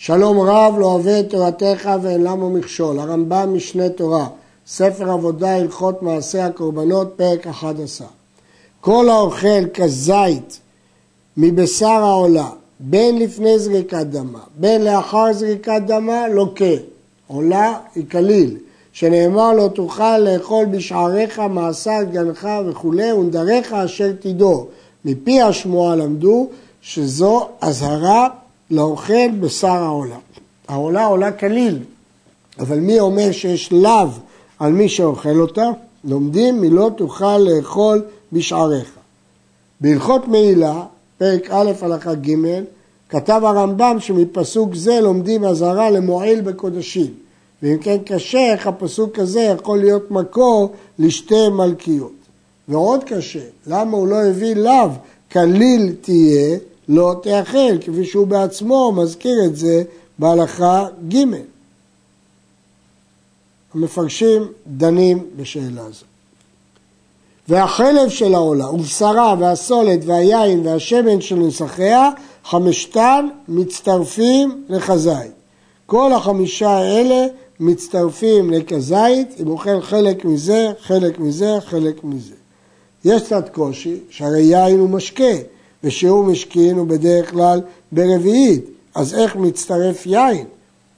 שלום רב לא אוהב את תורתך ואין למה מכשול. הרמב"ם משנה תורה, ספר עבודה הלכות מעשה הקורבנות, פרק 11. כל האוכל כזית מבשר העולה, בין לפני זריקת דמה, בין לאחר זריקת דמה, לוקה. עולה היא כליל, שנאמר לא תוכל לאכול בשעריך, מעשר גנך וכולי, ונדריך אשר תדור. מפי השמועה למדו שזו אזהרה לאוכל בשר העולה. העולה עולה כליל, אבל מי אומר שיש לאו על מי שאוכל אותה? לומדים מלא תוכל לאכול בשעריך. בהלכות מעילה, פרק א' הלכה ג', כתב הרמב"ם שמפסוק זה לומדים אזהרה למועיל בקודשים. ואם כן קשה, איך הפסוק הזה יכול להיות מקור לשתי מלכיות. ועוד קשה, למה הוא לא הביא לאו כליל תהיה לא תאכל, כפי שהוא בעצמו מזכיר את זה בהלכה ג'. המפרשים דנים בשאלה הזו. והחלב של העולה, ובשרה, והסולת, והיין, והשמן של נסחיה, חמשתן מצטרפים לכזית. כל החמישה האלה מצטרפים לכזית, אם אוכל חלק מזה, חלק מזה, חלק מזה. יש קצת קושי, שהרי יין הוא משקה, ושיעור משקין הוא בדרך כלל ברביעית, אז איך מצטרף יין?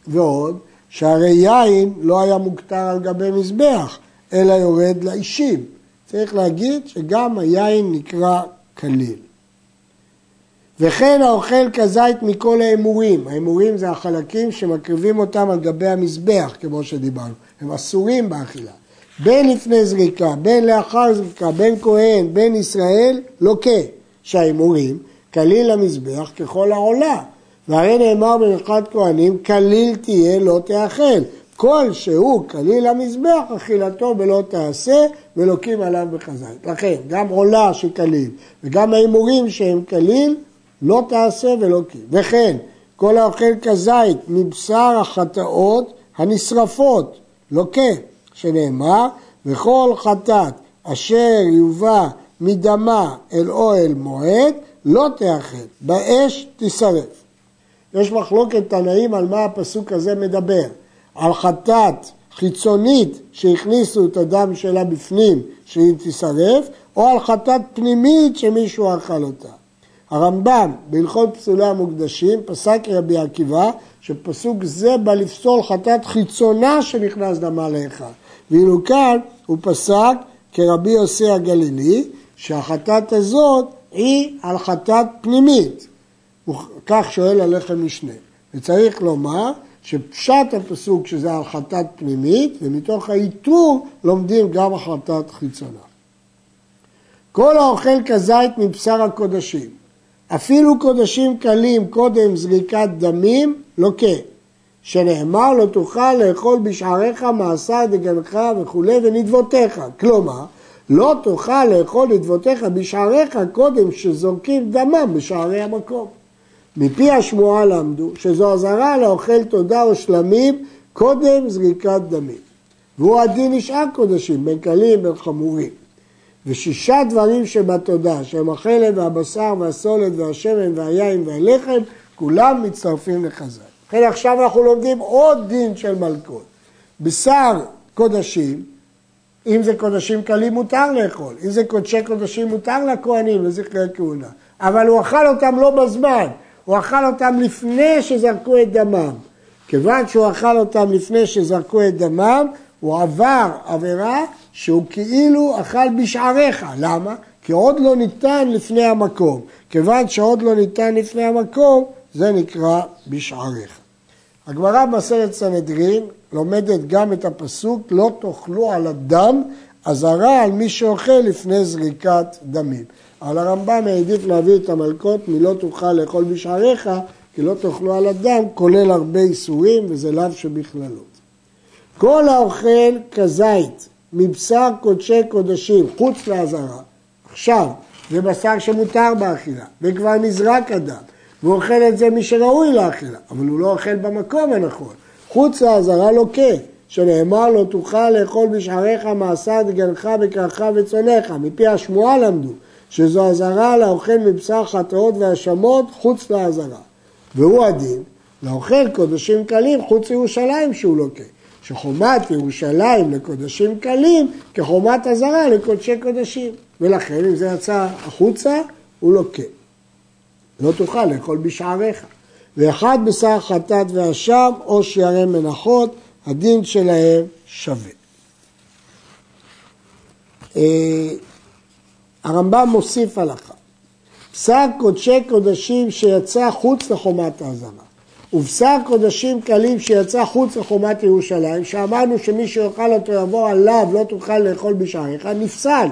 ועוד, שהרי יין לא היה מוכתר על גבי מזבח, אלא יורד לאישים. צריך להגיד שגם היין נקרא כליל. וכן האוכל כזית מכל האמורים, האמורים זה החלקים שמקריבים אותם על גבי המזבח, כמו שדיברנו, הם אסורים באכילה. בין לפני זריקה, בין לאחר זריקה, בין כהן, בין ישראל, לוקה. שההימורים כליל למזבח ככל העולה. והרי נאמר ברכת כהנים, כליל תהיה לא תאכל. כל שהוא כליל למזבח, אכילתו בלא תעשה, ולוקים עליו בחזית. לכן, גם עולה שכליל, וגם ההימורים שהם כליל, לא תעשה ולוקים. וכן, כל האוכל כזית מבשר החטאות הנשרפות, לוקה, שנאמר, וכל חטאת אשר יובא מדמה אל אוהל מועד, לא תאכל, באש תשרף. יש מחלוקת תנאים על מה הפסוק הזה מדבר, על חטאת חיצונית שהכניסו את הדם שלה בפנים שהיא תשרף, או על חטאת פנימית שמישהו אכל אותה. הרמב"ם בהלכות פסולי המוקדשים פסק רבי עקיבא שפסוק זה בא לפסול חטאת חיצונה שנכנס דמה לאחד. ואילו כאן הוא פסק כרבי יוסי הגלילי שהחטאת הזאת היא על חטאת פנימית. כך שואל הלחם משנה. וצריך לומר שפשט הפסוק שזה על חטאת פנימית, ומתוך האיתור לומדים גם החלטת חיצונה. כל האוכל כזית מבשר הקודשים, אפילו קודשים קלים קודם זריקת דמים, לוקה. שנאמר לא תוכל לאכול בשעריך מעשר דגנך וכולי ונדבותיך. כלומר, לא תוכל לאכול נדבותיך בשעריך קודם שזורקים דמם בשערי המקום. מפי השמועה למדו שזו אזהרה לאוכל תודה או שלמים קודם זריקת דמים. והוא הדין נשאר קודשים, בין קלים בין חמורים. ושישה דברים שבתודה, שהם החלב והבשר והסולת והשמן והיין והלחם, כולם מצטרפים לחז"ל. לכן עכשיו אנחנו לומדים עוד דין של מלכות. בשר קודשים, אם זה קודשים קלים מותר לאכול, אם זה קודשי קודשים מותר לכהנים לזכרי כהונה, אבל הוא אכל אותם לא בזמן, הוא אכל אותם לפני שזרקו את דמם. כיוון שהוא אכל אותם לפני שזרקו את דמם, הוא עבר עבירה שהוא כאילו אכל בשעריך. למה? כי עוד לא ניתן לפני המקום. כיוון שעוד לא ניתן לפני המקום, זה נקרא בשעריך. הגמרא במסרת סנהדרין לומדת גם את הפסוק לא תאכלו על הדם אזהרה על מי שאוכל לפני זריקת דמים. אבל הרמב"ם העדיף להביא את המלכות מלא תוכל לאכול בשעריך כי לא תאכלו על הדם כולל הרבה איסורים וזה לאו שבכללות. כל האוכל כזית מבשר קודשי קודשים חוץ לאזהרה עכשיו זה בשר שמותר באכילה וכבר נזרק הדם והוא אוכל את זה מי שראוי לאכילה, אבל הוא לא אוכל במקום הנכון. חוץ לאזהרה לוקה, שנאמר לו תוכל לאכול בשעריך מעשר דגנך וקרחה וצונך, מפי השמועה למדו, שזו אזהרה לאוכל מבשר חטאות והאשמות חוץ לאזהרה. והוא הדין, לאוכל קודשים קלים חוץ ירושלים שהוא לוקה. שחומת ירושלים לקודשים קלים כחומת אזהרה לקודשי קודשים. ולכן אם זה יצא החוצה, הוא לוקה. לא תוכל לאכול בשעריך. ואחד בשר חטאת ואשם או שיערי מנחות, הדין שלהם שווה. אה, הרמב"ם מוסיף הלכה. בשר קודשי קודשים שיצא חוץ לחומת האזהרה ובשר קודשים קלים שיצא חוץ לחומת ירושלים, שאמרנו שמי שיאכל אותו יבוא עליו, לא תוכל לאכול בשעריך, נפסל.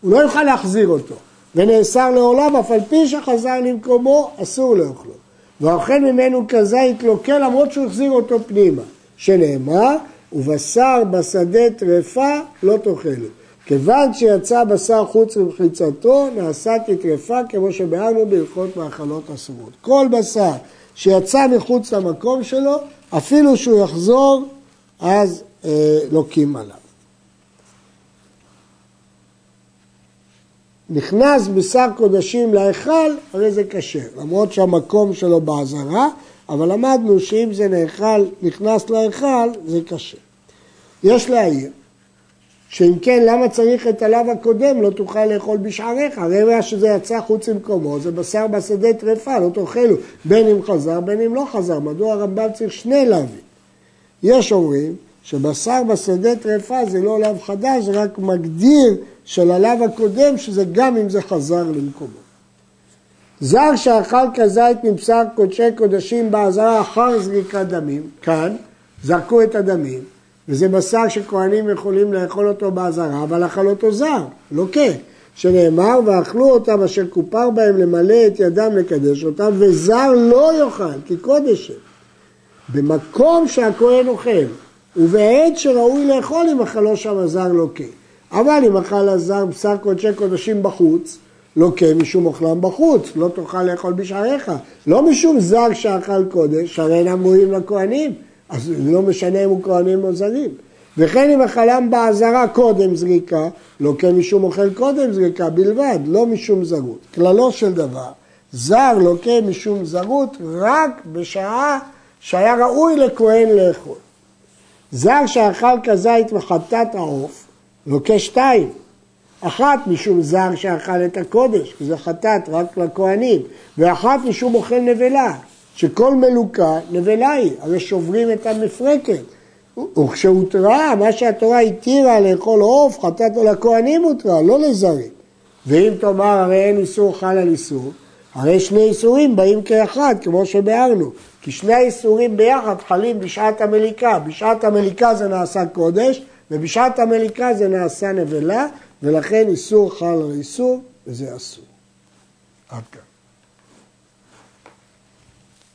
הוא לא יוכל להחזיר אותו, ונאסר לעולם, אף על פי שחזר למקומו, אסור לאכלו. והאוכל ממנו כזית לוקה למרות שהוא החזיר אותו פנימה, שנאמר, ובשר בשדה טרפה לא תאכלו. כיוון שיצא בשר חוץ ממחיצתו, נעשה כטרפה כמו שביארנו בהלכות מאכלות אסורות. כל בשר שיצא מחוץ למקום שלו, אפילו שהוא יחזור, אז אה, לוקים עליו. נכנס בשר קודשים להיכל, הרי זה כשר, למרות שהמקום שלו באזהרה, אבל למדנו שאם זה נאכל, נכנס להיכל, זה כשר. יש להעיר שאם כן, למה צריך את הלאו הקודם, לא תוכל לאכול בשעריך? הרי מה שזה יצא חוץ ממקומו, זה בשר בשדה טרפה, לא תאכלו, בין אם חזר, בין אם לא חזר. מדוע הרמב"ם צריך שני לאווים? יש אומרים שבשר בשדה טרפה זה לא לאו חדש, זה רק מגדיר של הלאו הקודם, שזה גם אם זה חזר למקומו. זר שאכל כזית מבשר קודשי קודשים באזהרה אחר זריקת דמים, כאן זרקו את הדמים, וזה בשר שכהנים יכולים לאכול אותו באזהרה, אבל אכל אותו זר, לוקה. לא שנאמר, ואכלו אותם אשר כופר בהם למלא את ידם לקדש אותם, וזר לא יאכל, כי קודש הם. במקום שהכהן אוכל, ובעת שראוי לאכול אם אכלו שם הזר לוקה. אבל אם אכל הזר בשר קודשי קודשים בחוץ, לוקה משום אוכלם בחוץ, לא תוכל לאכול בשעריך. לא משום זר שאכל קודש, הרי אינם ראויים לכהנים. אז לא משנה אם הוא כהנים או זרים. וכן אם אכלם באזהרה קודם זריקה, לא כן משום אוכל קודם זריקה בלבד, לא משום זרות. כללו של דבר, זר לוקה משום זרות רק בשעה שהיה ראוי לכהן לאכול. זר שאכל כזית וחטאת העוף, לוקה שתיים. אחת משום זר שאכל את הקודש, כי זה חטאת רק לכהנים, ואחת משום אוכל נבלה, שכל מלוקה נבלה היא, הרי שוברים את המפרקת. וכשהותרה, מה שהתורה התירה לאכול עוף, חטאת לכהנים הותרה, לא לזרים. ואם תאמר הרי אין איסור חל על איסור, הרי שני איסורים באים כאחד, כמו שביארנו. כי שני האיסורים ביחד חלים בשעת המליקה. בשעת המליקה זה נעשה קודש, ובשעת המליקה זה נעשה נבלה, ולכן איסור חל על איסור, וזה אסור. עד כאן.